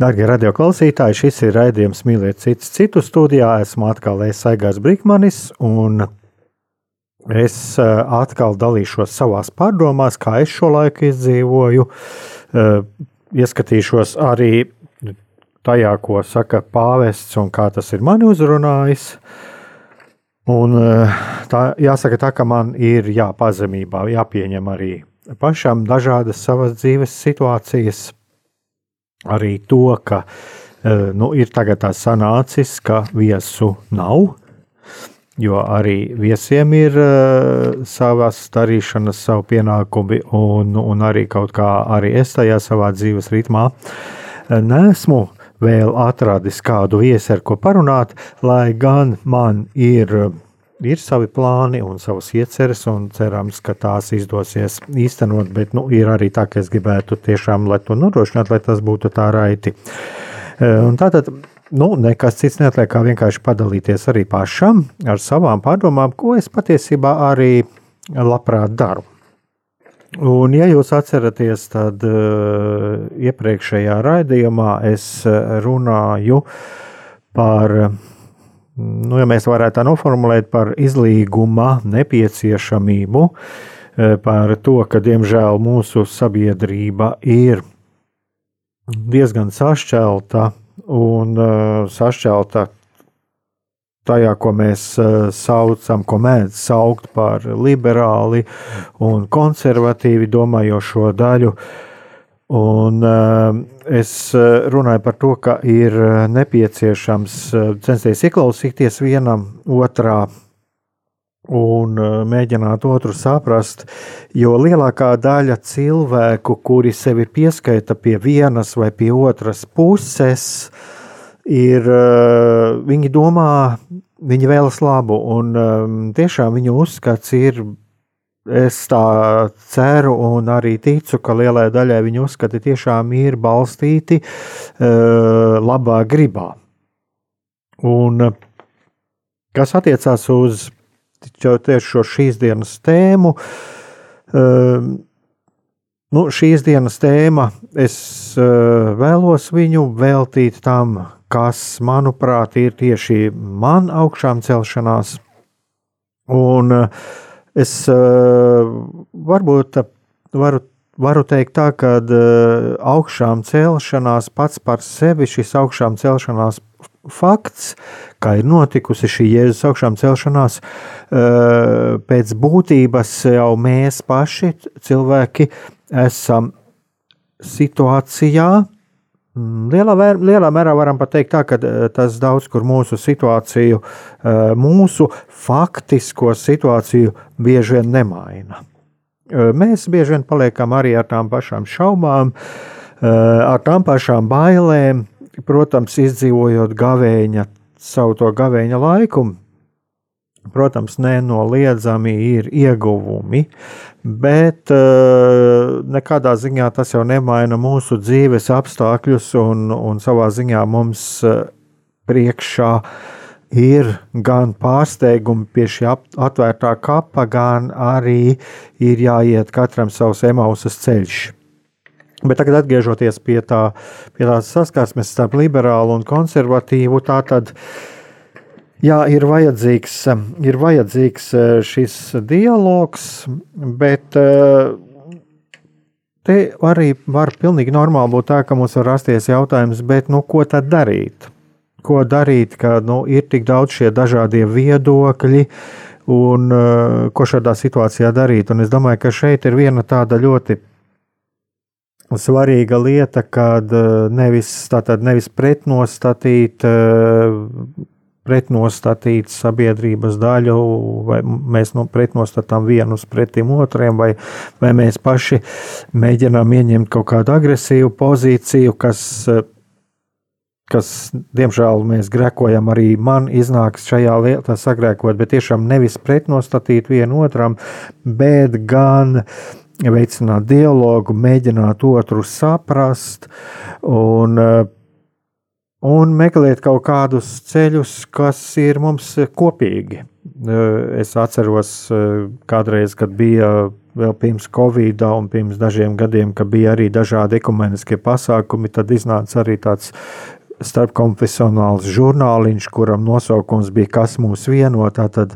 Darbie radioklausītāji, šis ir raidījums Mīliet citu citu studijā. Esmu atkal es Aigars Brīkmanis un es eh, atkal dalīšos savās pārdomās, kā es šo laiku izdzīvoju, eh, ieskatīšos arī tajā, ko saka pāvests un kā tas ir mani uzrunājis. Un tā, jāsaka, tā, ka man ir jāpazemībā, jāpieņem arī pašam dažādas savas dzīves situācijas, arī to, ka nu, ir tagad tā sanācis, ka viesu nav, jo arī viesiem ir uh, savas darīšanas, savu pienākumi, un, un arī kaut kā arī es tajā savā dzīves ritmā uh, nesmu vēl atradis kādu viesi, ar ko parunāt, lai gan man ir. Ir savi plāni un savas ieceres, un cerams, ka tās izdosies īstenot. Bet nu, ir arī tā, ka es gribētu tiešām, lai to nodrošinātu, lai tas būtu tā raiti. Un tātad nu, nekas cits neatliek, kā vienkārši padalīties arī pašam ar savām pārdomām, ko es patiesībā arī labprāt daru. Un, ja jūs atceraties, tad uh, iepriekšējā raidījumā es runāju par, nu, ja mēs varētu tā noformulēt, par izlīguma nepieciešamību, uh, par to, ka, diemžēl, mūsu sabiedrība ir diezgan sašķelta un uh, sašķelta tajā, ko mēs uh, saucam, ko mēdz saukt par liberāli un konservatīvi domājošo daļu. Un, uh, es uh, runāju par to, ka ir nepieciešams uh, censties ieklausīties vienam otrā un mēģināt otru saprast, jo lielākā daļa cilvēku, kuri sevi pieskaita pie vienas vai pie otras puses, ir, viņi domā, viņi vēlas labu, un tiešām viņu uzskats ir, es tā ceru un arī ticu, ka lielai daļai viņu uzskati tiešām ir balstīti labā gribā. Un kas attiecās uz tieši šo šīs dienas tēmu. Uh, nu, šīs dienas tēma es uh, vēlos viņu veltīt tam, kas, manuprāt, ir tieši man augšām celšanās. Un uh, es uh, varbūt varu, varu teikt tā, ka uh, augšām celšanās pats par sevi šis augšām celšanās fakts, kā ir notikusi šī Jēzus augšām celšanās, eh, pēc būtības jau mēs paši, cilvēki, esam situācijā. Mm, lielā, vēr, lielā mērā varam pateikt, tā, ka eh, tas daudz kur mūsu situāciju, eh, mūsu faktisko situāciju bieži vien nemaina. Mēs bieži vien paliekam arī ar tām pašām šaubām, ar tām pašām bailēm, protams, izdzīvojot gavēņa, savu to gavēņa laiku, protams, nenoliedzami ir ieguvumi, bet uh, nekādā ziņā tas jau nemaina mūsu dzīves apstākļus, un, un savā ziņā mums uh, priekšā ir gan pārsteigumi pie šī atvērtā kapa, gan arī ir jāiet katram savs emausas ceļš. Bet tagad, atgriežoties pie, tā, pie tās saskarsmes starp liberālu un konservatīvu, tā tad jā, ir, vajadzīgs, ir vajadzīgs eh, šis dialogs, bet eh, te arī var pilnīgi normāli būt tā, ka mums var rasties jautājums, bet nu, ko tad darīt? Ko darīt, kad nu, ir tik daudz šie dažādie viedokļi, un uh, ko šādā situācijā darīt? Un es domāju, ka šeit ir viena tāda ļoti svarīga lieta, kad nevis, tātad nevis pretnostatīt pretnostatīt sabiedrības daļu, vai mēs nu, pretnostatām vienus pretim otriem, vai, vai mēs paši mēģinām ieņemt kaut kādu agresīvu pozīciju, kas, kas diemžēl, mēs grēkojam, arī man iznāks šajā lietā sagrēkot, bet tiešām nevis pretnostatīt vienu otram, bet gan veicināt dialogu, mēģināt otru saprast un un meklēt kaut kādus ceļus, kas ir mums kopīgi. Es atceros, kādreiz, kad bija vēl pirms Covid un pirms dažiem gadiem, kad bija arī dažādi ekumeniskie pasākumi, tad iznāca arī tāds starpkonfesionāls žurnāliņš, kuram nosaukums bija Kas mūs vieno. Tātad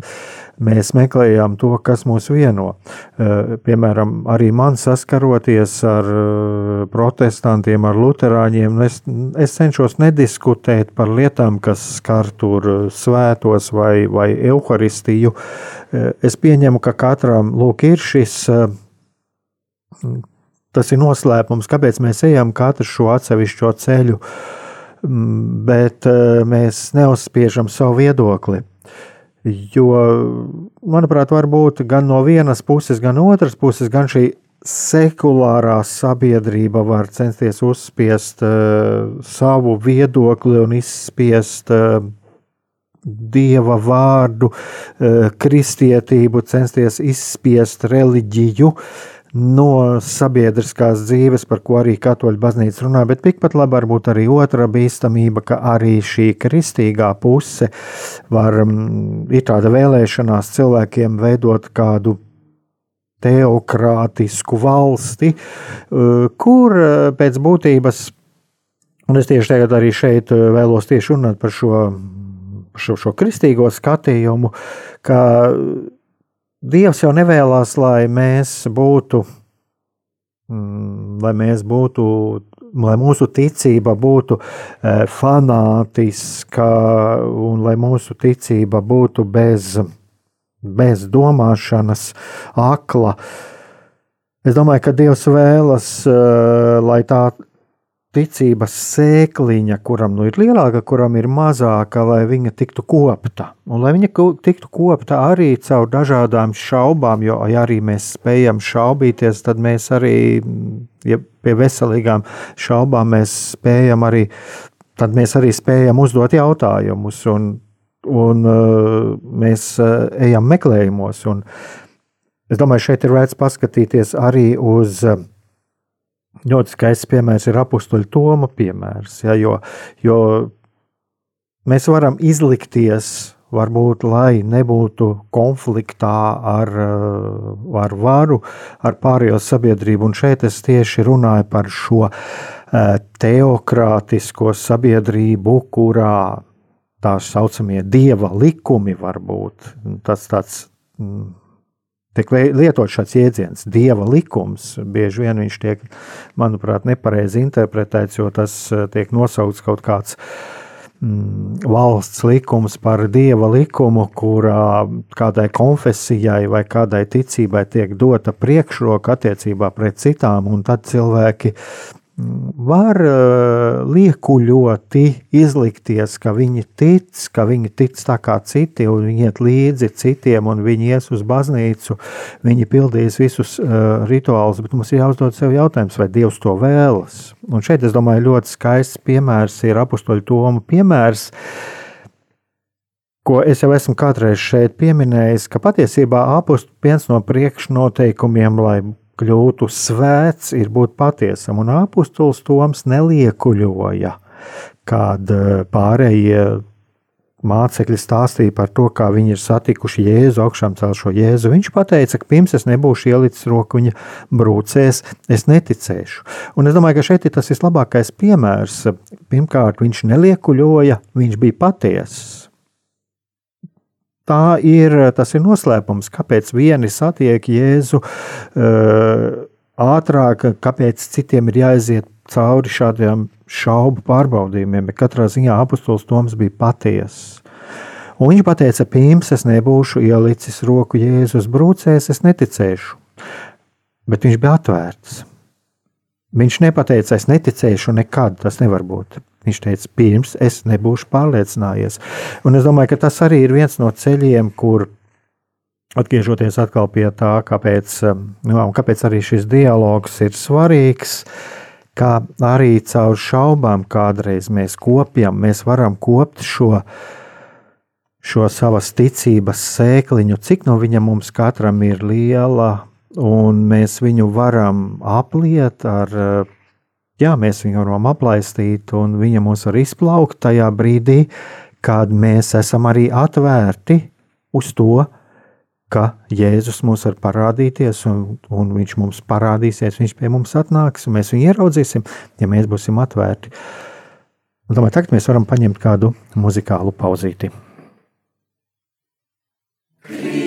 mēs meklējām to, kas mūs vieno. Eh, piemēram, arī man saskaroties ar eh, protestantiem, ar luterāņiem, es, es cenšos nediskutēt par lietām, kas skar tur svētos vai, vai evaharistiju. Eh, es pieņemu, ka katram lūk, ir šis. Tas ir noslēpums, kāpēc mēs ejam katru šo atsevišķo ceļu, mm, bet mēs neuzspiežam savu viedokli. Jo, manuprāt, var būt gan no vienas puses, gan otras puses, gan šī sekulārā sabiedrība var censties uzspiest uh, savu viedokli un izspiest uh, dieva vārdu, uh, kristietību, censties izspiest reliģiju. Uh, no sabiedriskās dzīves, par ko arī katoļu baznīca runā, bet tikpat labi var būt arī otra bīstamība, ka arī šī kristīgā puse var, mm, ir tāda vēlēšanās cilvēkiem veidot kādu teokrātisku valsti, eh, kur eh, pēc būtības, un es tieši tagad arī šeit eh, vēlos tieši runāt par šo, šo, šo kristīgo skatījumu, ka Dievs jau nevēlas, lai mēs būtu, mm, lai mēs būtu, lai mūsu ticība būtu e, fanātiska un lai mūsu ticība būtu bez, bez domāšanas, akla. Es domāju, ka Dievs vēlas, e, lai tā ticības sēkliņa, kuram nu ir lielāka, kuram ir mazāka, lai viņa tiktu kopta. Un lai viņa tiktu kopta arī caur dažādām šaubām, jo ja arī mēs spējam šaubīties, tad mēs arī ja pie veselīgām šaubām mēs spējam arī, tad mēs arī spējam uzdot jautājumus un, un uh, mēs uh, ejam meklējumos. Un es domāju, šeit ir vērts paskatīties arī uz uh, Ļoti skaists piemērs ir apakstuļa Toma piemērs. Ja, jo, jo mēs varam izlikties, varbūt, lai nebūtu konfliktā ar, ar varu, ar pārējo sabiedrību. Un šeit es tieši runāju par šo teokrātisko sabiedrību, kurā tā saucamie dieva likumi var būt. Tas tāds tiek lietots šāds jēdziens, dieva likums. Bieži vien viņš tiek, manuprāt, nepareizi interpretēts, jo tas eh, tiek nosaukts kaut kāds mm, valsts likums par dieva likumu, kurā kādai konfesijai vai kādai ticībai tiek dota priekšroka attiecībā pret citām, un tad cilvēki var uh, liekuļoti izlikties, ka viņi tic, ka viņi tic tā kā citi, un viņi iet līdzi citiem, un viņi ies uz baznīcu, viņi pildīs visus uh, rituālus, bet mums ir jāuzdod sev jautājums, vai Dievs to vēlas. Un šeit, es domāju, ļoti skaists piemērs ir apustuļu Toma piemērs, ko es jau esmu kādreiz šeit pieminējis, ka patiesībā apustu viens no priekšnoteikumiem, lai kļūtu svēts, ir būt patiesam, un apustulis Toms neliekuļoja, kad eh, pārējie mācekļi stāstīja par to, kā viņi ir satikuši Jēzu, augšām celšo Jēzu. Viņš teica, ka pirms es nebūšu ielicis roku viņa brūcēs, es neticēšu. Un es domāju, ka šeit ir tas vislabākais piemērs. Pirmkārt, viņš neliekuļoja, viņš bija patiesis. Tā ir, tas ir noslēpums, kāpēc vieni satiek Jēzu uh, ātrāk, kāpēc citiem ir jāiziet cauri šādiem šaubu pārbaudījumiem, bet katrā ziņā apustulis Toms bija patiess. Un viņš teica, pirms es nebūšu ielicis roku Jēzus brūcēs, es neticēšu. Bet viņš bija atvērts. Viņš nepateica, es neticēšu nekad, tas nevar būt. Viņš teica, pirms es nebūšu pārliecinājies. Un es domāju, ka tas arī ir viens no ceļiem, kur atgriežoties atkal pie tā, kāpēc, nu, kāpēc arī šis dialogs ir svarīgs. Kā arī caur šaubām kādreiz mēs kopjam, mēs varam kopt šo, šo savas ticības sēkliņu, cik no viņa mums katram ir liela, un mēs viņu varam apliet ar, jā, mēs viņu varam aplaistīt, un viņa mūs var izplaukt tajā brīdī, kad mēs esam arī atvērti uz to, ka Jēzus mums var parādīties, un, un viņš mums parādīsies, viņš pie mums atnāks, un mēs viņu ieraudzīsim, ja mēs būsim atvērti. Un domāju, tagad mēs varam paņemt kādu muzikālu pauzīti. mūžīgās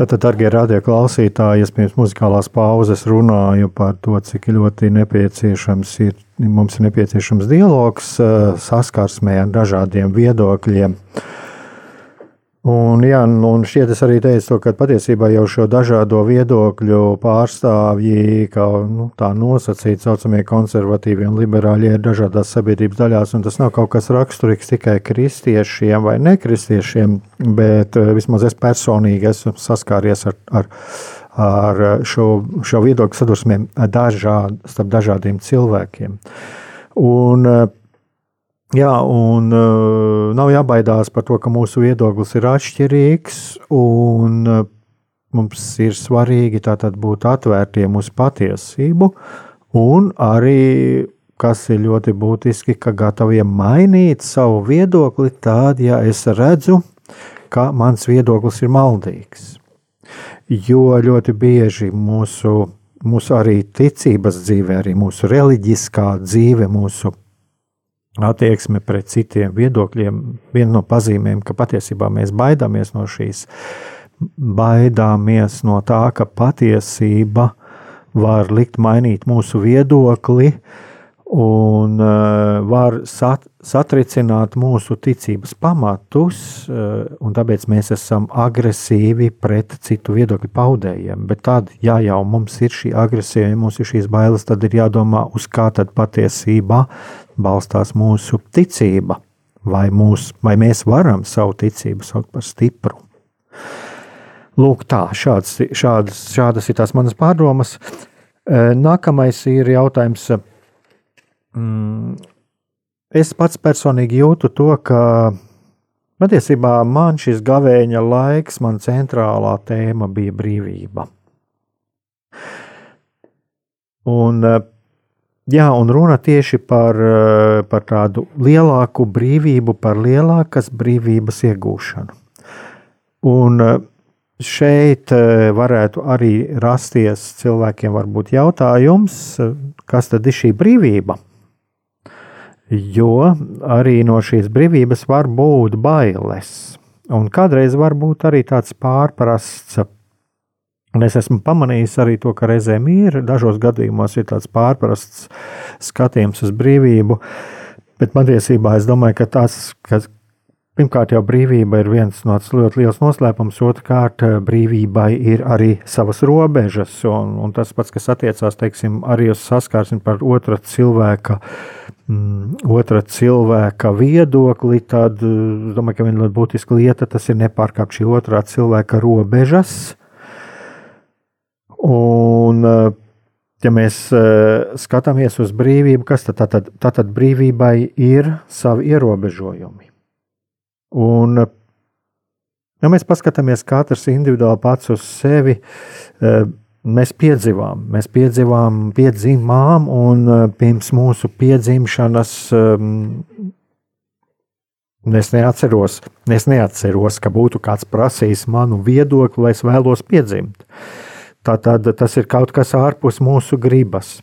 Tātad, darbie radioklausītāji, es pirms muzikālās pauzes runāju par to, cik ļoti nepieciešams ir, mums ir nepieciešams dialogs, eh, saskarsmē ar dažādiem viedokļiem. Un, jā, un šķiet, es arī teicu, to, ka patiesībā jau šo dažādo viedokļu pārstāvji, kā nu, tā nosacīt, saucamie konservatīvie un liberāļi, ir dažādās sabiedrības daļās. Tas nav kaut kas raksturīgs tikai kristiešiem vai nekristiešiem, bet eh, vismaz es personīgi esmu saskāries ar, ar, ar šo, šo viedokļu sadursmēm dažād, starp dažādiem cilvēkiem. Un, uh, Jā, un uh, nav jābaidās par to, ka mūsu viedoklis ir atšķirīgs. Un, uh, mums ir svarīgi būt atvērtiem uz patiesību, un arī, kas ir ļoti būtiski, ka gataviem mainīt savu viedokli, tad, ja es redzu, ka mans viedoklis ir maldīgs. Jo ļoti bieži mūsu, mūsu arī ticības dzīve, arī mūsu reliģiskā dzīve, mūsu attieksme pret citiem viedokļiem. Viena no pazīmēm, ka patiesībā mēs baidāmies no šīs, baidāmies no tā, ka patiesība var likt mainīt mūsu viedokli un uh, var sat, satricināt mūsu ticības pamatus, uh, un tāpēc mēs esam agresīvi pret citu viedokļu paudējiem. Bet tad, ja jau mums ir šī agresija, ja mums ir šīs bailes, tad ir jādomā, uz kā tad patiesībā balstās mūsu ticība, vai, mūs, vai mēs varam savu ticību saukt par stipru. Lūk, tā, šāds, šādas, šādas ir tās manas pārdomas. E, nākamais ir jautājums. Mm, es pats personīgi jūtu to, ka patiesībā man šis gavēņa laiks, man centrālā tēma bija brīvība. Un Jā, un runa tieši par, eh, par tādu lielāku brīvību, par lielākas brīvības iegūšanu. Un eh, šeit eh, varētu arī rasties cilvēkiem varbūt jautājums, kas tad ir šī brīvība? Jo arī no šīs brīvības var būt bailes. Un kādreiz var būt arī tāds pārprasts Un es esmu pamanījis arī to, ka reizēm ir dažos gadījumos ir tāds pārprasts skatījums uz brīvību, bet patiesībā es domāju, ka tas, ka pirmkārt jau brīvība ir viens no ļoti liels noslēpums, otrkārt brīvībai ir arī savas robežas, un, un tas pats, kas attiecās, teiksim, arī uz saskarsmi par otra cilvēka mm, otra cilvēka viedokli, tad es domāju, ka viena ļoti būtiska lieta tas ir nepārkāpt šī otrā cilvēka robežas. Un, eh, ja mēs eh, skatāmies uz brīvību, kas tad, tad, tad, tad brīvībai ir savi ierobežojumi. Un, ja mēs paskatāmies katrs individuāli pats uz sevi, eh, mēs piedzīvām, mēs piedzīvām, piedzimām, un pirms mūsu piedzimšanas es neatceros, es neatceros, ka būtu kāds prasījis manu viedokli, lai es vēlos piedzimt. Tātad tas ir kaut kas ārpus mūsu gribas.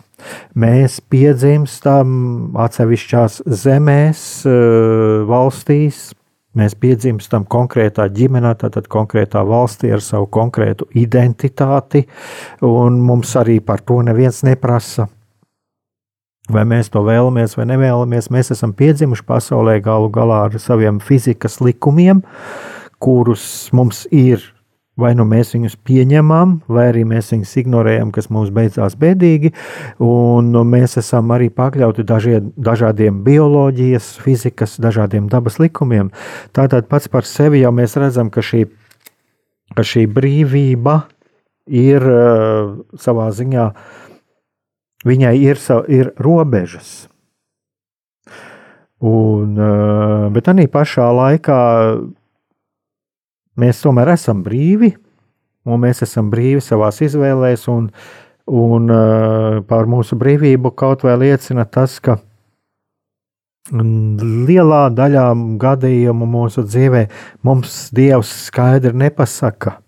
Mēs piedzimstam atsevišķās zemēs, eh, valstīs, mēs piedzimstam konkrētā ģimenē, tātad konkrētā valstī ar savu konkrētu identitāti, un mums arī par to neviens neprasa. Vai mēs to vēlamies vai nevēlamies, mēs esam piedzimuši pasaulē galu galā ar saviem fizikas likumiem, kurus mums ir Vai nu mēs viņus pieņemam, vai arī mēs viņus ignorējam, kas mums beidzās bēdīgi. Un nu, mēs esam arī pakļauti dažiem, dažādiem bioloģijas, fizikas, dažādiem dabas likumiem. Tātad pats par sevi jau mēs redzam, ka šī, ka šī brīvība ir uh, savā ziņā, viņai ir, ir robežas. Un, uh, bet arī pašā laikā mēs tomēr esam brīvi, un mēs esam brīvi savā izvēlēs, un, un uh, par mūsu brīvību kaut vai liecina tas, ka lielā daļā gadījumu mūsu dzīvē mums Dievs skaidri nepasaka.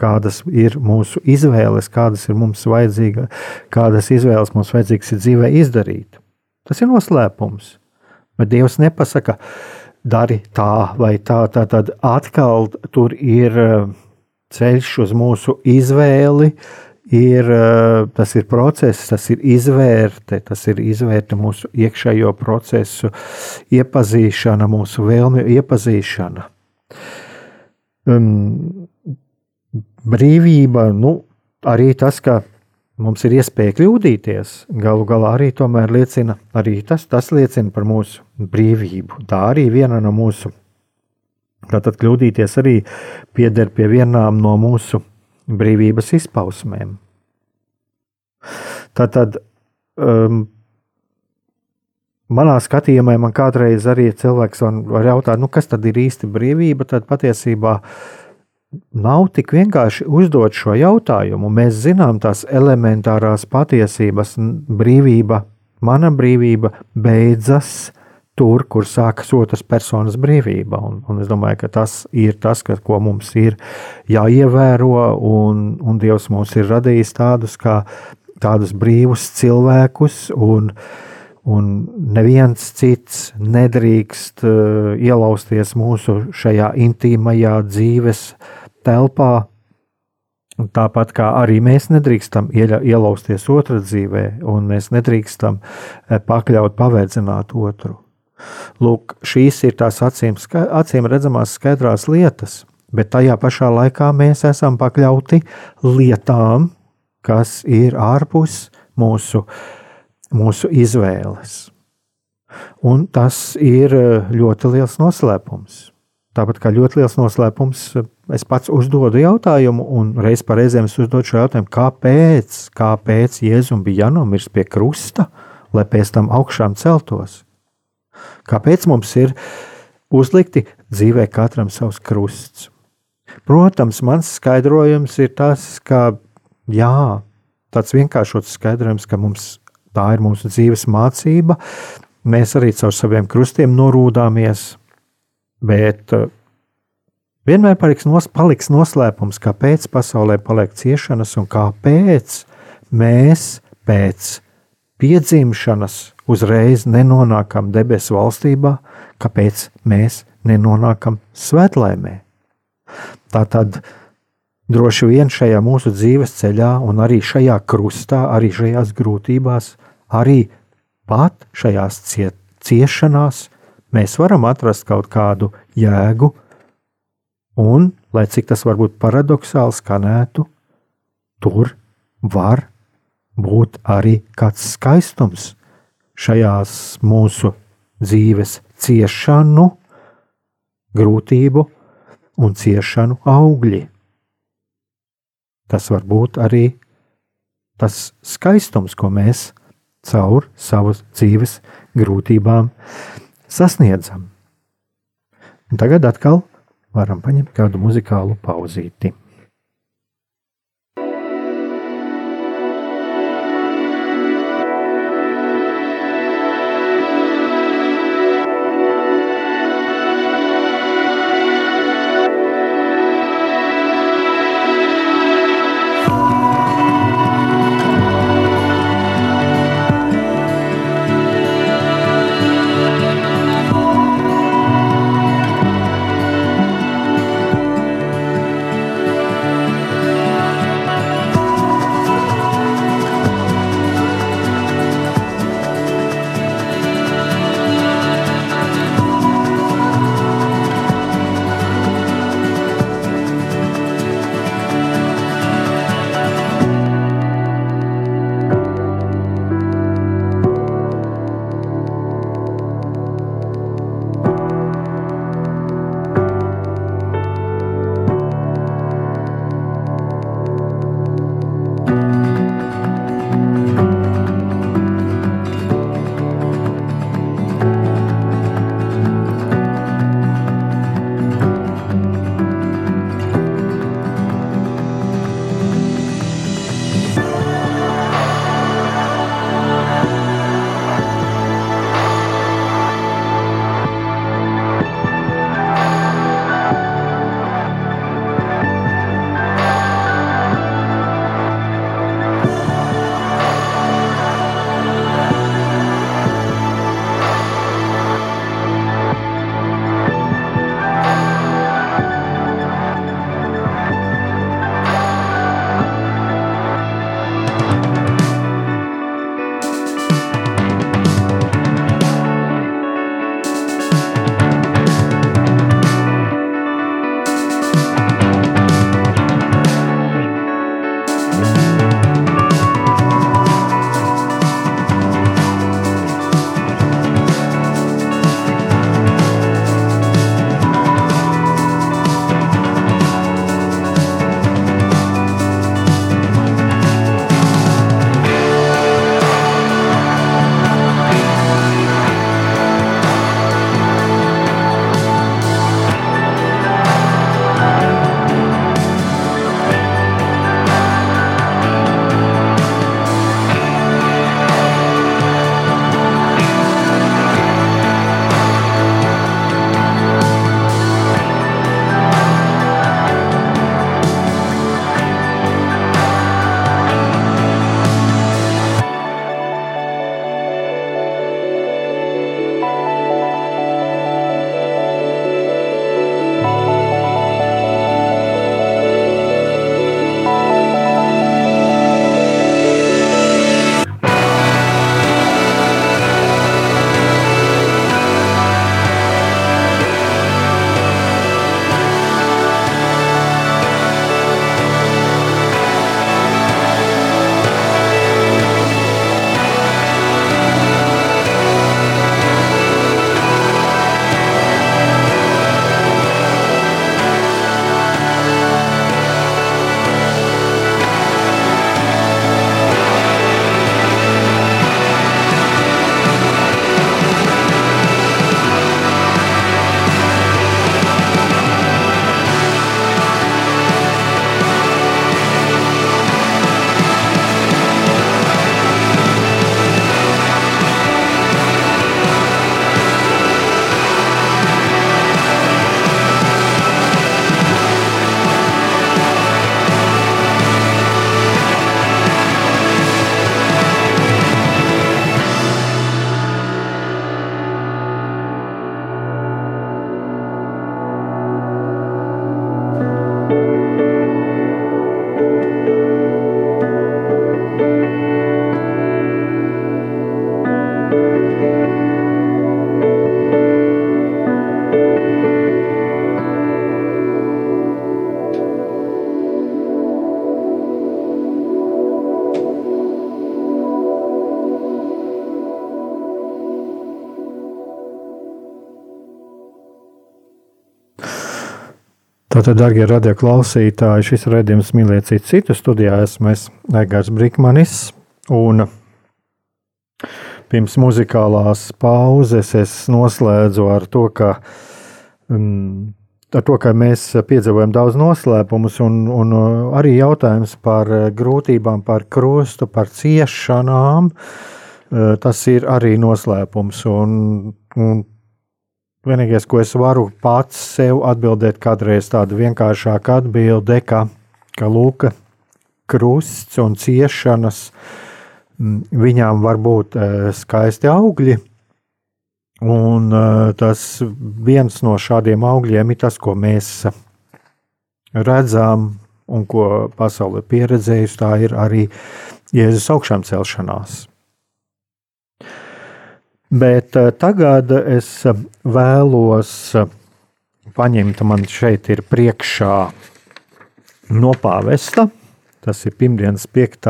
Kādas ir mūsu izvēles, kādas ir mums vajadzīga, kādas izvēles mums vajadzīgas ir dzīvē izdarīt. Tas ir noslēpums. Bet Dievs nepasaka, uh, dari tā vai tā. Tad atkal tur ir eh, ceļš uz mūsu izvēli. Ir, eh, tas ir process, tas ir izvērte, tas ir izvērte mūsu iekšējo procesu, iepazīšana, mūsu vēlmju iepazīšana. um, brīvība, nu, arī tas, ka mums ir iespēja kļūdīties, galu galā arī liecina, arī tas, tas liecina par mūsu brīvību. Tā arī viena no mūsu, tātad kļūdīties arī pieder pie vienām no mūsu brīvības izpausmēm. Tātad, um, manā skatījumā, man kādreiz arī cilvēks var jautāt, nu, kas tad ir īsti brīvība, tad patiesībā nav tik vienkārši uzdot šo jautājumu. Mēs zinām tās elementārās patiesības, brīvība, mana brīvība beidzas tur, kur sākas otras personas brīvība. Un, un es domāju, ka tas ir tas, ka, ko mums ir jāievēro, un, un Dievs mūs ir radījis tādus, kā, tādus brīvus cilvēkus. Un, Un neviens cits nedrīkst uh, ielausties mūsu šajā intīmajā dzīves telpā, Tāpat kā arī mēs nedrīkstam ielausties otrā dzīvē, un mēs nedrīkstam eh, pakļaut, paverdzināt otru. Lūk, šīs ir tās acīm, acīm redzamās skaidrās lietas, bet tajā pašā laikā mēs esam pakļauti lietām, kas ir ārpus mūsu, mūsu izvēles. Un tas ir ļoti liels noslēpums. Tāpat kā ļoti liels noslēpums, es pats uzdodu jautājumu, un reiz pa reizēm es uzdodu šo jautājumu, kāpēc, kāpēc Jēzum bija jānomirst pie krusta, lai pēc tam augšām celtos? Kāpēc mums ir uzlikti dzīvē katram savs krusts? Protams, mans skaidrojums ir tas, ka jā, tāds vienkāršots skaidrojums, ka mums tā ir mūsu dzīves mācība. Mēs arī caur saviem krustiem norūdāmies, Bet uh, vienmēr paliks, nos, paliks noslēpums, kāpēc pasaulē paliek ciešanas un kāpēc mēs pēc piedzimšanas uzreiz nenonākam debesu valstībā, kāpēc mēs nenonākam svētlaimē. Tā tad droši vien šajā mūsu dzīves ceļā, un arī šajā krustā, arī šajās grūtībās, arī pat šajās ciešanās, mēs varam atrast kaut kādu jēgu, un, lai cik tas varbūt paradoxāli skanētu, tur var būt arī kāds skaistums šajās mūsu dzīves ciešanu, grūtību un ciešanu augļi. Tas var būt arī tas skaistums, ko mēs caur savu dzīves grūtībām sasniedzam. Un tagad atkal varam paņemt kādu muzikālu pauzīti. Tātad, darbie radioklausītāji, šis raidījums mīlēt citu citu studijā esmu es, Egars Brikmanis. Un pirms muzikālās pauzes es noslēdzu ar to, ka, um, ar to, ka mēs piedzīvojam daudz noslēpumus un, un arī jautājums par grūtībām, par krustu, par ciešanām. Tas ir arī noslēpums. Un, un Vienīgais, ko es varu pats sev atbildēt, kādreiz tāda vienkāršāka atbilde, ka, ka lūka krusts un ciešanas viņām var būt e, skaisti augļi. Un e, tas viens no šādiem augļiem ir tas, ko mēs redzam un ko pasaule pieredzējusi, tā ir arī Jēzus augšām celšanās. Bet eh, tagad es vēlos eh, paņemt, man šeit ir priekšā no pāvesta. Tas ir pirmdienas 5.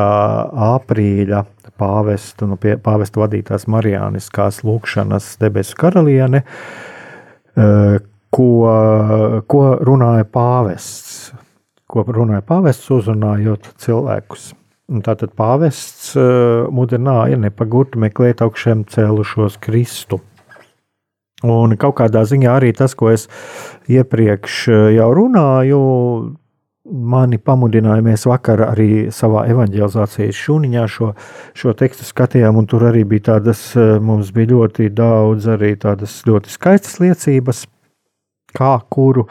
aprīļa pāvesta, no pāvesta vadītās Marijāniskās lūkšanas debesu karaliene, eh, ko, ko runāja pāvests. Ko runāja pāvests, uzrunājot cilvēkus. Tātad pāvests uh, mudināja nepagurt meklēt augšām cēlušos Kristu. Un kaut kādā ziņā arī tas, ko es iepriekš uh, jau runāju, mani pamudināja. Mēs vakar arī savā evanģelizācijas šūniņā šo, šo tekstu skatījām, un tur arī bija tādas, uh, mums bija ļoti daudz arī tādas ļoti skaistas liecības, kā kuru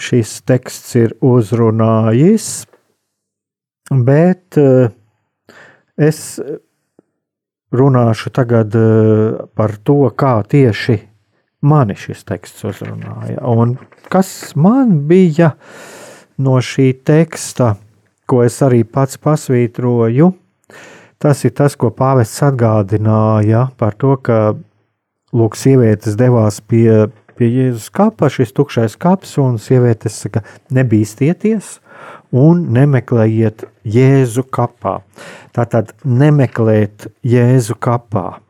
šis teksts ir uzrunājis. Bet eh, es runāšu tagad eh, par to, kā tieši mani šis teksts uzrunāja. Un kas man bija no šī teksta, ko es arī pats pasvītroju, tas ir tas, ko pāvests atgādināja par to, ka lūk, sievietes devās pie, pie Jēzus kapa, šis tukšais kaps, un sievietes saka, nebīsties, un nemeklējiet Jēzu kapā. Tātad nemeklēt Jēzu kapā.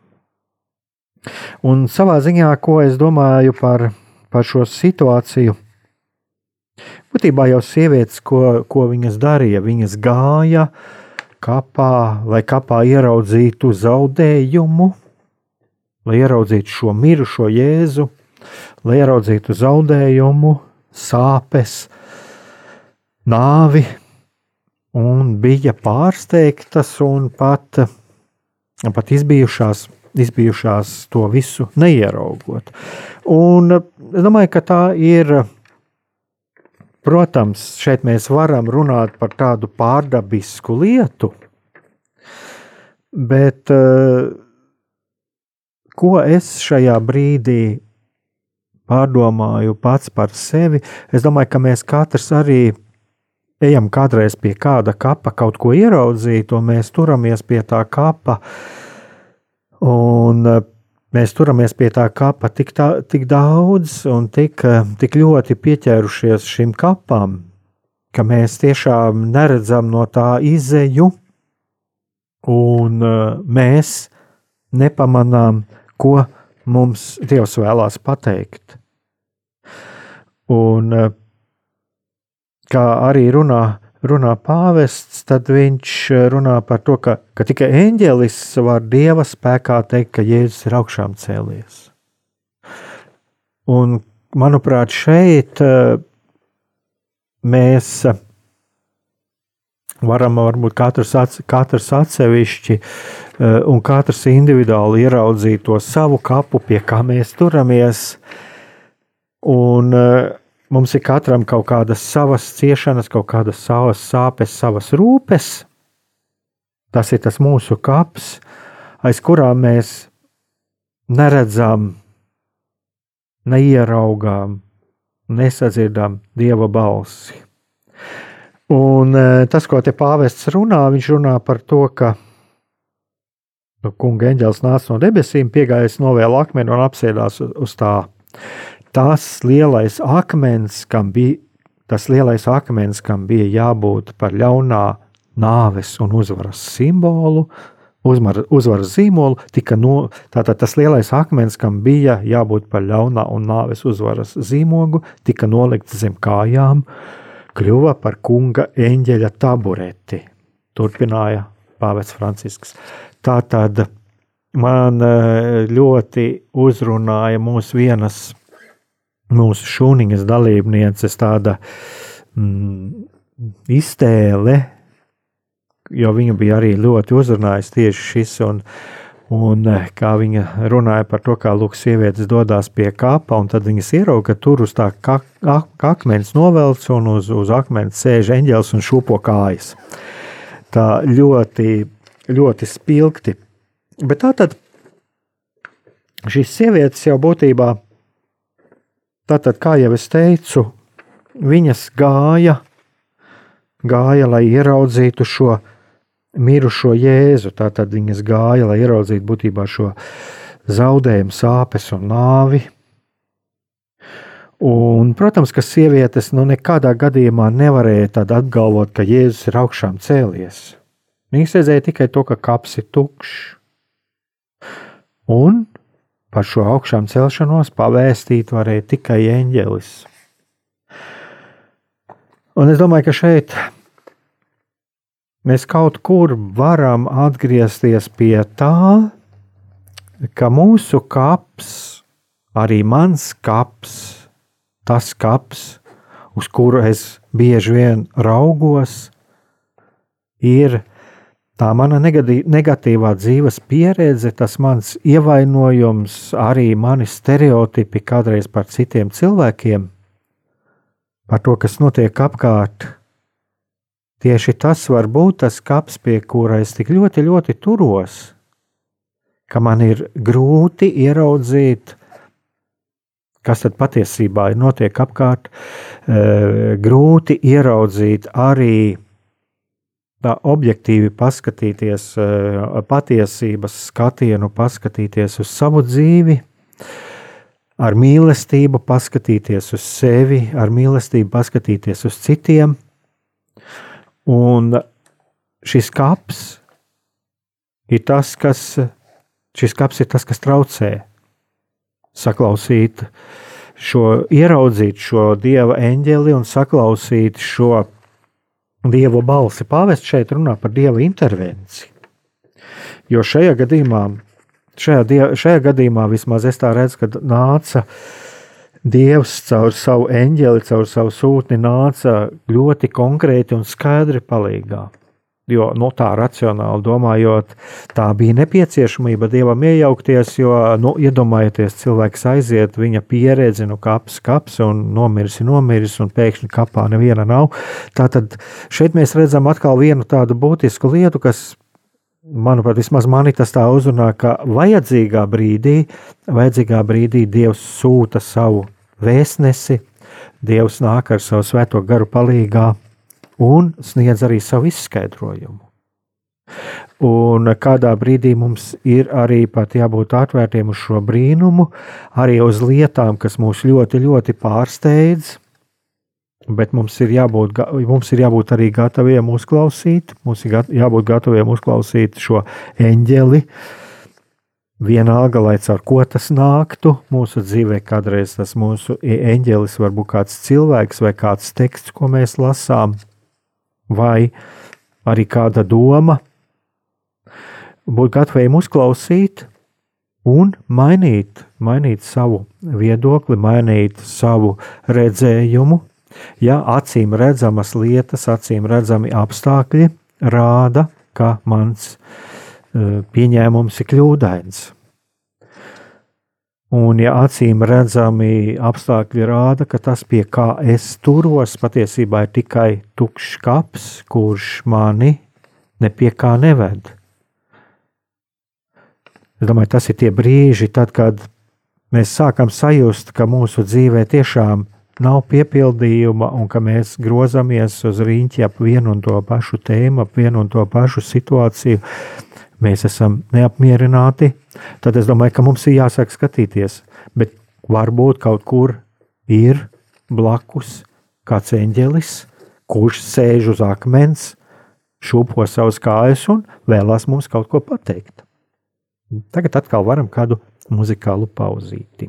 Un savā ziņā, ko es domāju par, par šo situāciju, būtībā jau sievietes, ko, ko viņas darīja, viņas gāja kapā, lai kapā ieraudzītu zaudējumu, lai ieraudzītu šo mirušo Jēzu, lai ieraudzītu zaudējumu, sāpes, nāvi, un bija pārsteigtas un pat, pat izbijušās, izbijušās to visu neieraugot. Un es domāju, ka tā ir. Protams, šeit mēs varam runāt par tādu pārdabisku lietu, bet ko es šajā brīdī pārdomāju pats par sevi, es domāju, ka mēs katrs arī ejam kādreiz pie kāda kapa kaut ko ieraudzīt, un mēs turamies pie tā kapa. Un eh, mēs turamies pie tā kapa tik, tā, tik daudz un tik, eh, tik ļoti pieķērušies šim kapam, ka mēs tiešām neredzam no tā izēju, un eh, mēs nepamanām, ko mums Dievs vēlās pateikt. Un kā arī runā, runā pāvests, tad viņš runā par to, ka, ka tikai eņģelis var dieva spēkā teikt, ka Jēzus ir augšām cēlies. Un, manuprāt, šeit eh, mēs varam varbūt katrs, katrs atsevišķi eh, un katrs individuāli ieraudzīt to savu kapu, pie kā mēs turamies. Un uh, Mums ir katram kaut kādas savas ciešanas, kaut kādas savas sāpes, savas rūpes. Tas ir tas mūsu kaps, aiz kurām mēs neredzam, neieraugām, nesadzirdam dieva balsi. Un e, tas, ko te pāvests runā, viņš runā par to, ka nu, kunga eņģēlis nāca no debesīm, piegājis novēlu akmeni un apsēdās uz tā tas lielais akmens, kam bija, tas lielais akmens, kam bija jābūt par ļaunā nāves un uzvaras simbolu, uzmar, uzvaras zīmolu, tika no, tātad tas lielais akmens, kam bija jābūt par ļaunā un nāves uzvaras zīmogu, tika nolikts zem kājām, kļuva par kunga eņģeļa tabureti. Turpināja Pāvests Francisks. Tātad man eh, ļoti uzrunāja mūsu vienas, mūsu šūniņas dalībnieces tāda mm, iztēle, jo viņu bija arī ļoti uzrunājis tieši šis. Un, Un eh, kā viņa runāja par to, kā lūk, sievietes dodas pie kapa, un tad viņas ierauga, ka tur uz tā ka, ak, akmens novelts, un uz, uz akmens sēž eņģēlis un šūpo kājas. Tā ļoti, ļoti spilgti. Bet tā tad šīs sievietes jau būtībā, tātad, kā jau es teicu, viņas gāja, gāja, lai ieraudzītu šo mirušo Jēzu. Tātad viņas gāja, lai ieraudzītu būtībā šo zaudējumu, sāpes un nāvi. Un, protams, ka sievietes nu, nekādā gadījumā nevarēja apgalvot, ka Jēzus ir augšām cēlies. Viņas redzēja tikai to, ka kaps ir tukšs. Un par šo augšām celšanos pavēstīt varēja tikai eņģelis. Un es domāju, ka šeit mēs kaut kur varam atgriezties pie tā, ka mūsu kaps, arī mans kaps, tas kaps, uz kuru es bieži vien raugos, ir tā mana negatīvā dzīves pieredze, tas mans ievainojums, arī mani stereotipi kādreiz par citiem cilvēkiem, par to, kas notiek apkārt. Tieši tas var būt tas kaps, pie kura es tik ļoti, ļoti turos, ka man ir grūti ieraudzīt, kas tad patiesībā ir notiek apkārt, grūti ieraudzīt arī tā objektīvi paskatīties, e, patiesības skatienu, paskatīties uz savu dzīvi, ar mīlestību paskatīties uz sevi, ar mīlestību paskatīties uz citiem. Un šis kaps ir tas, kas, šis kaps ir tas, kas traucē saklausīt šo, ieraudzīt šo dieva eņģeli un saklausīt šo dievu balsi. Pāvests šeit runā par dieva intervenciju. Jo šajā gadījumā, šajā, die, šajā gadījumā vismaz es tā redzu, ka nāca Dievs caur savu eņģeli, caur savu sūtni nāca ļoti konkrēti un skaidri palīdzīgā. Jo no nu, tā racionāli domājot, tā bija nepieciešamība dievam iejaukties, jo, nu, iedomājieties, cilvēks aiziet, viņa pieredzi, nu, kaps, kaps, un nomiris, nomiris, un pēkšņi kapā neviena nav. Tātad šeit mēs redzam atkal vienu tādu būtisku lietu, kas manuprāt, vismaz mani tas tā uzrunā, ka vajadzīgā brīdī, vajadzīgā brīdī Dievs sūta savu vēstnesi, Dievs nāk ar savu svēto garu palīgā un sniedz arī savu izskaidrojumu. Un kādā brīdī mums ir arī jābūt atvērtiem uz šo brīnumu, arī uz lietām, kas mūs ļoti, ļoti pārsteidz, Bet mums ir, jābūt, mums ir jābūt arī gataviem uzklausīt, mums ir jābūt gataviem uzklausīt šo eņģeli. Vienalga, lai caur ko tas nāktu, mūsu dzīvē kādreiz tas mūsu eņģelis var būt kāds cilvēks vai kāds teksts, ko mēs lasām, vai arī kāda doma. Būt gataviem uzklausīt un mainīt, mainīt savu viedokli, mainīt savu redzējumu, Ja acīm redzamas lietas, acīm redzami apstākļi rāda, ka mans e, pieņēmums ir kļūdains. Un, ja acīm redzami apstākļi rāda, ka tas, pie kā es turos, patiesībā ir tikai tukšs kaps, kurš mani nepie kā neved. Es domāju, tas ir tie brīži, tad, kad mēs sākam sajust, ka mūsu dzīvē tiešām nav piepildījuma un ka mēs grozamies uz rīņķi ap vienu un to pašu tēmu, ap vienu un to pašu situāciju, mēs esam neapmierināti, tad es domāju, ka mums ir jāsāk skatīties. Bet varbūt kaut kur ir blakus kāds eņģelis, kurš sēž uz akmens, šūpo savus kājas un vēlās mums kaut ko pateikt. Tagad atkal varam kādu muzikālu pauzīti.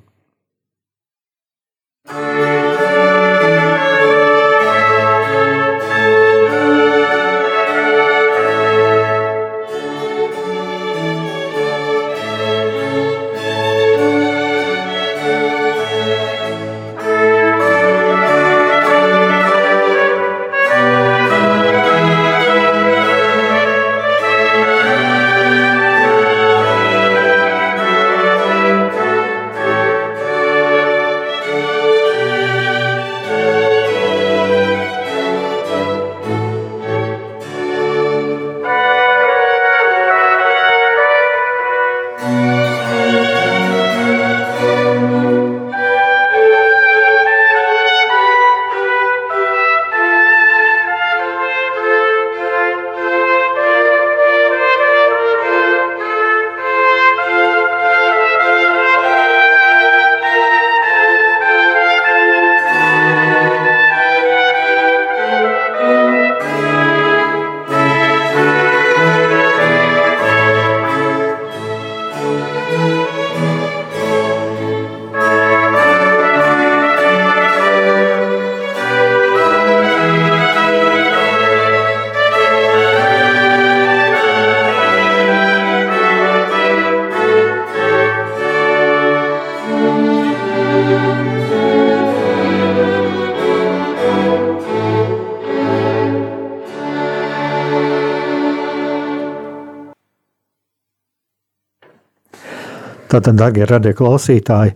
Tātad, darbie radio klausītāji,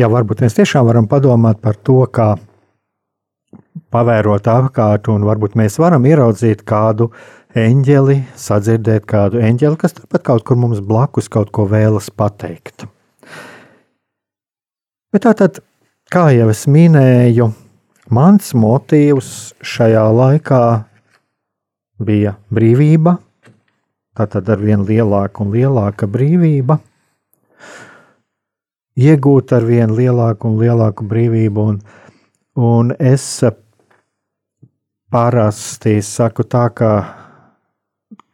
jā, varbūt mēs tiešām varam padomāt par to, kā pavērot apkārt, un varbūt mēs varam ieraudzīt kādu eņģeli, sadzirdēt kādu eņģeli, kas turpat kaut kur mums blakus kaut ko vēlas pateikt. Bet tātad, kā jau es minēju, mans motīvs šajā laikā bija brīvība, tātad ar vien lielāku un lielāka brīvība – iegūt ar vien lielāku un lielāku brīvību. Un, un es parasti saku tā, ka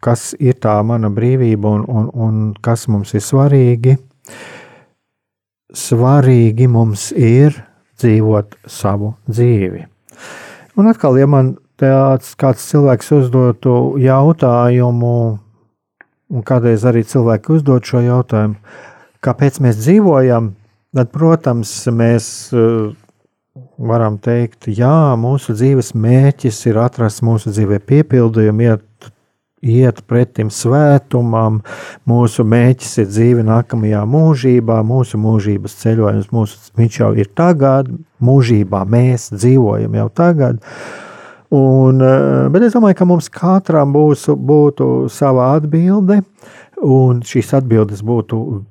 kas ir tā mana brīvība un, un, un kas mums ir svarīgi. Svarīgi mums ir dzīvot savu dzīvi. Un atkal, ja man tāds kāds cilvēks uzdotu jautājumu, un kādreiz arī cilvēki uzdod šo jautājumu, kāpēc mēs dzīvojam, tad, protams, mēs eh, varam teikt, jā, mūsu dzīves mērķis ir atrast mūsu dzīvē piepildījumu, iet, iet pretim svētumam, mūsu mērķis ir dzīve nākamajā mūžībā, mūsu mūžības ceļojums, mūsu, viņš jau ir tagad, mūžībā mēs dzīvojam jau tagad. Un, eh, bet es domāju, ka mums katram būs, būtu sava atbilde, un šīs atbildes būtu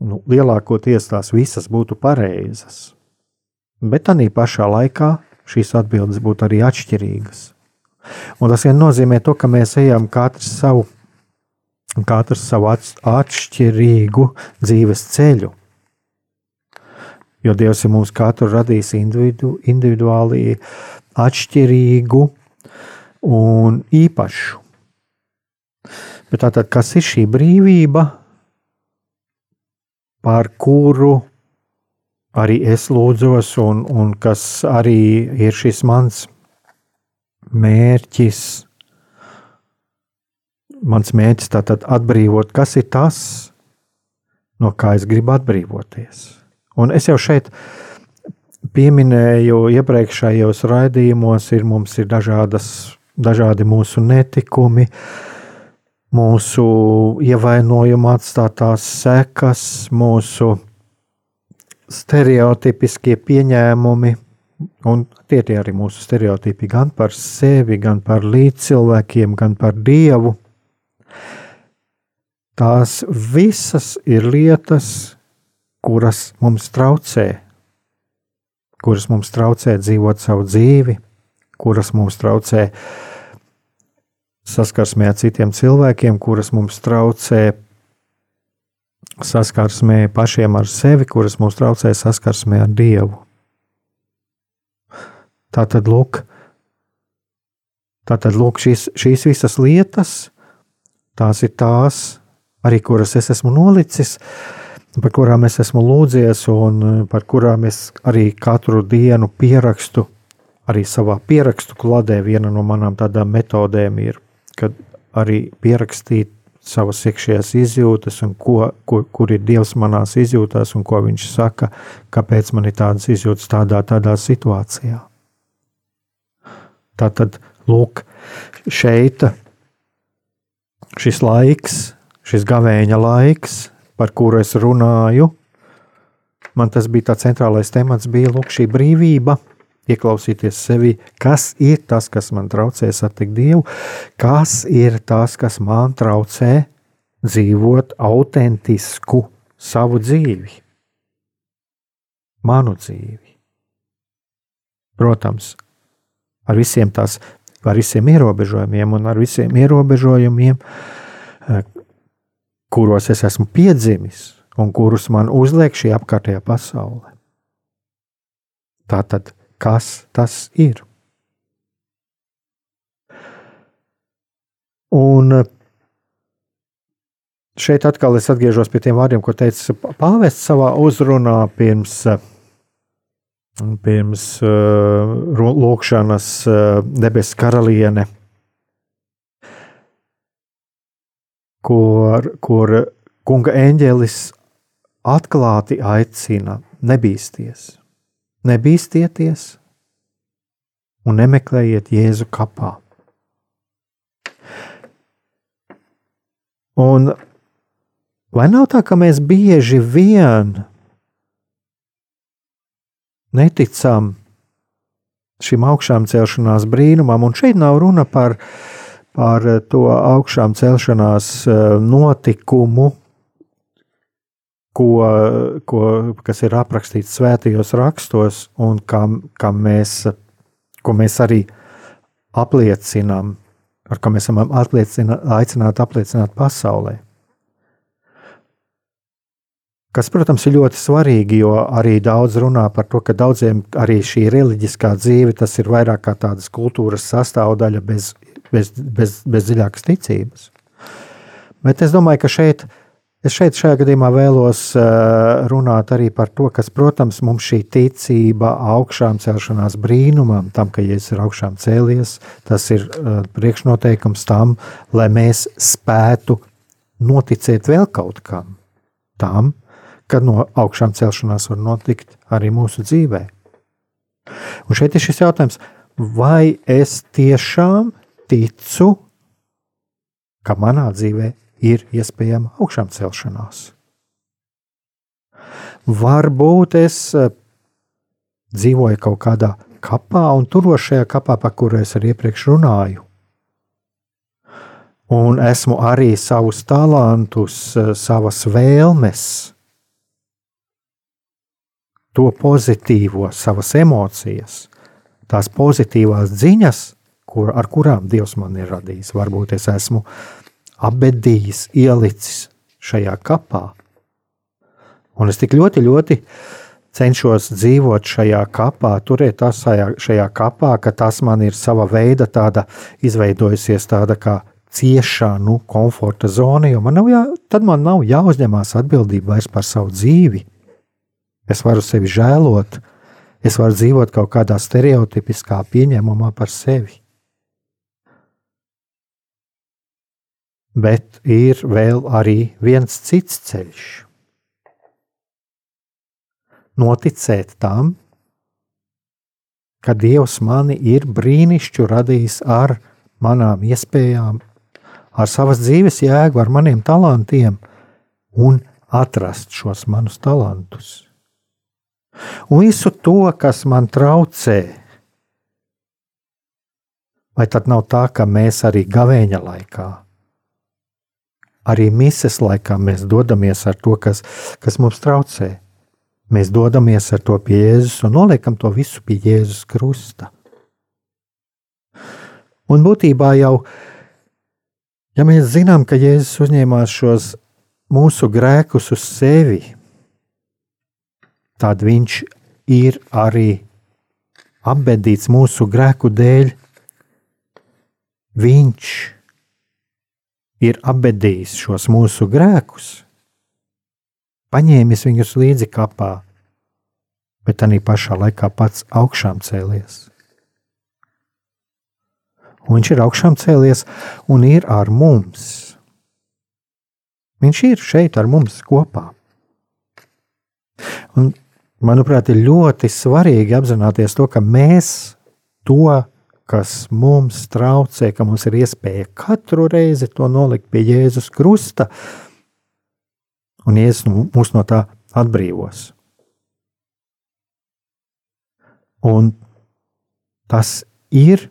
nu, lielākoties tās visas būtu pareizas. Bet tā pašā laikā šīs atbildes būtu arī atšķirīgas. Un tas vien nozīmē to, ka mēs ejam katrs savu, katrs savu atšķirīgu dzīves ceļu. Jo Dievs ir mums katru radījis individu, individuāli atšķirīgu un īpašu. Bet tātad, kas ir šī brīvība? Par kuru arī es lūdzos, un, un kas arī ir šis mans mērķis. Mans mērķis tātad atbrīvot, kas ir tas, no kā es gribu atbrīvoties. Un es jau šeit pieminēju, iepriekšējos raidījumos ir mums ir dažādas, dažādi mūsu netikumi, uh, mūsu ievainojuma atstātās sekas, mūsu stereotipiskie pieņēmumi, un tie ir arī mūsu stereotipi gan par sevi, gan par līdzcilvēkiem, gan par dievu. Tās visas ir lietas, kuras mums traucē, kuras mums traucē dzīvot savu dzīvi, kuras mums traucē uh, saskarsmē ar citiem cilvēkiem, kuras mums traucē saskarsmē pašiem ar sevi, kuras mums traucē saskarsmē ar Dievu. Tā tad, lūk, Tātad, lūk, šīs, šīs visas lietas, tās ir tās, arī kuras es esmu nolicis, par kurām es esmu lūdzies, un par kurām es arī katru dienu pierakstu. Arī savā pierakstu kladē viena no manām tādām metodēm ir, kad arī pierakstīt savas iekšējās izjūtas, un ko, ko, kur ir Dievs manās izjūtās, un ko Viņš saka, kāpēc man ir tādas izjūtas tādā, tādā situācijā. Tā tad, lūk, šeit šis laiks, šis gavēņa laiks, par kuru es runāju, man tas bija tāds centrālais temats, bija lūk, šī brīvība ieklausīties sevi, kas ir tas, kas man traucē satikt Dievu, kas ir tas, kas man traucē dzīvot autentisku savu dzīvi, manu dzīvi. Protams, ar visiem tās, ar visiem ierobežojumiem un ar visiem ierobežojumiem, eh, kuros es esmu piedzimis un kurus man uzliek šī apkārtējā pasaule. Tā tad kas tas ir. Un šeit atkal es atgriežos pie tiem vārdiem, ko teica Pāvests savā uzrunā pirms, pirms uh, lūkšanas uh, debesu karaliene, kur, kur kunga eņģelis atklāti aicina nebīsties nebīsties un nemeklējiet Jēzu kapā. Un vai nav tā, ka mēs bieži vien neticam šim augšām celšanās brīnumam, un šeit nav runa par, par to augšām celšanās eh, notikumu, ko, ko, kas ir aprakstīts svētajos rakstos, un kam, kam mēs, ko mēs arī apliecinām, ar ko mēs esam aicināti apliecināt pasaulē. Kas, protams, ir ļoti svarīgi, jo arī daudz runā par to, ka daudziem arī šī reliģiskā dzīve ir vairāk kā tādas kultūras sastāvdaļa bez, bez, bez, bez dziļākas ticības. Bet es domāju, ka šeit ir Es šeit šajā gadījumā vēlos runāt arī par to, kas, protams, mums šī ticība augšām celšanās brīnumam, tam, ka Jēzus ir augšām cēlies, tas ir priekšnoteikums tam, lai mēs spētu noticēt vēl kaut kam tam, ka no augšām celšanās var notikt arī mūsu dzīvē. Un šeit ir šis jautājums, vai es tiešām ticu, ka manā dzīvē ir iespējama augšām celšanās. Varbūt es eh, dzīvoju kaut kādā kapā un turos šajā kapā, par kuru es arī iepriekš runāju. Un esmu arī savus talantus, eh, savas vēlmes, to pozitīvo, savas emocijas, tās pozitīvās ziņas, kur, ar kurām Dievs man ir radījis. Varbūt es esmu apbedījis, ielicis šajā kapā. Un es tik ļoti, ļoti cenšos dzīvot šajā kapā, turēt tās šajā, kapā, ka tas man ir sava veida tāda izveidojusies tāda kā ciešā, nu, komforta zona, jo man nav, jā, tad man nav jāuzņemās atbildība vairs par savu dzīvi. Es varu sevi žēlot, es varu dzīvot kaut kādā stereotipiskā pieņēmumā par sevi. Bet ir vēl arī viens cits ceļš. Noticēt tam, ka Dievs mani ir brīnišķīgi radījis ar manām iespējām, ar savas dzīves jēgu, ar maniem talantiem, un atrast šos manus talantus. Un visu to, kas man traucē, vai tad nav tā, ka mēs arī gavēņa laikā Arī mises laikā mēs dodamies ar to, kas, kas mums traucē. Mēs dodamies ar to pie Jēzus un noliekam to visu pie Jēzus krusta. Un būtībā jau, ja mēs zinām, ka Jēzus uzņēmās šos mūsu grēkus uz sevi, tad viņš ir arī apbedīts mūsu grēku dēļ, Viņš ir apbedījis šos mūsu grēkus, paņēmis viņus līdzi kapā, bet arī pašā laikā pats augšām cēlies. Un viņš ir augšām cēlies un ir ar mums. Viņš ir šeit ar mums kopā. Un, manuprāt, ir ļoti svarīgi apzināties to, ka mēs to, kas mums traucē, ka mums ir iespēja katru reizi to nolikt pie Jēzus krusta, un Jēzus mūs no tā atbrīvos. Un tas ir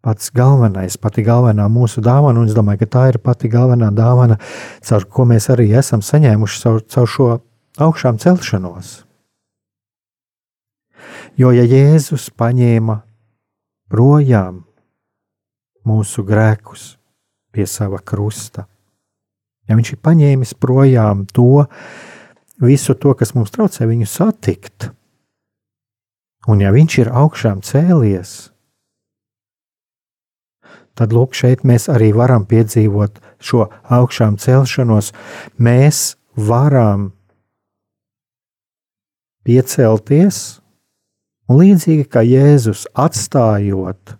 pats galvenais, pati galvenā mūsu dāvana, un es domāju, ka tā ir pati galvenā dāvana, caur ko mēs arī esam saņēmuši caur, caur šo augšām celšanos. Jo ja Jēzus paņēma projām mūsu grēkus pie sava krusta, ja viņš ir paņēmis projām to visu to, kas mums traucē viņu satikt, un ja viņš ir augšām cēlies, tad lūk, šeit mēs arī varam piedzīvot šo augšām celšanos. Mēs varam piecelties, un līdzīgi kā Jēzus atstājot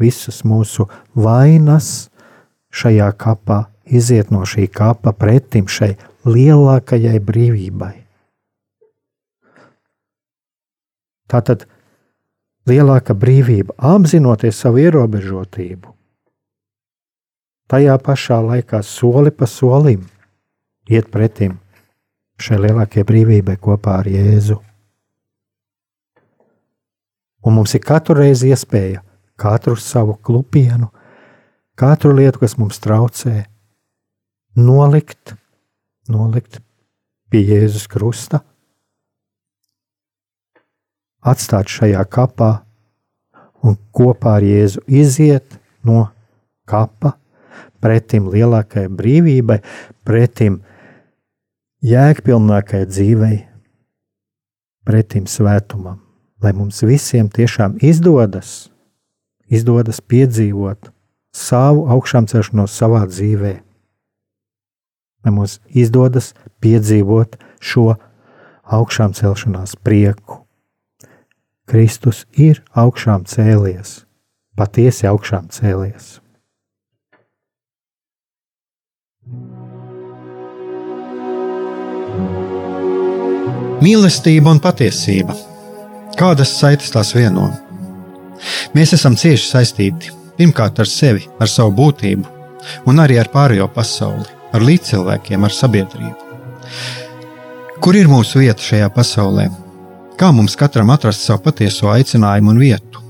visus mūsu vainas šajā kapā, iziet no šī kapa pretim šai lielākajai brīvībai. Tātad lielāka brīvība, apzinoties savu ierobežotību. Tajā pašā laikā soli pa solim iet pretim šai lielākajai brīvībai kopā ar Jēzu. Un mums ir katru reizi iespēja katru savu klupienu, katru lietu, kas mums traucē, nolikt, nolikt pie Jēzus krusta atstāt šajā kapā un kopā ar Jēzu iziet no kapa pretim lielākajai brīvībai, pretim jēgpilnākajai dzīvei, pretim svētumam. Lai mums visiem tiešām izdodas, izdodas piedzīvot savu augšām celšanos savā dzīvē. Lai mums izdodas piedzīvot šo augšām celšanās prieku Kristus ir augšām cēlies, patiesi augšām cēlies. Mīlestība un patiesība. Kādas saites tās vieno? Mēs esam cieši saistīti pirmkārt ar sevi, ar savu būtību, un arī ar pārējo pasauli, ar līdzcilvēkiem, ar sabiedrību. Kur ir mūsu vieta šajā pasaulē? Kā mums katram atrast savu patieso aicinājumu un vietu?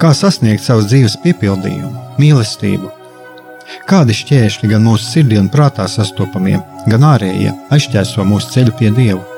Kā sasniegt savas dzīves piepildījumu, mīlestību? Kādi šķēršļi gan mūsu sirdī un prātā sastopamie, gan ārējie aizķēso mūsu ceļu pie Dieva?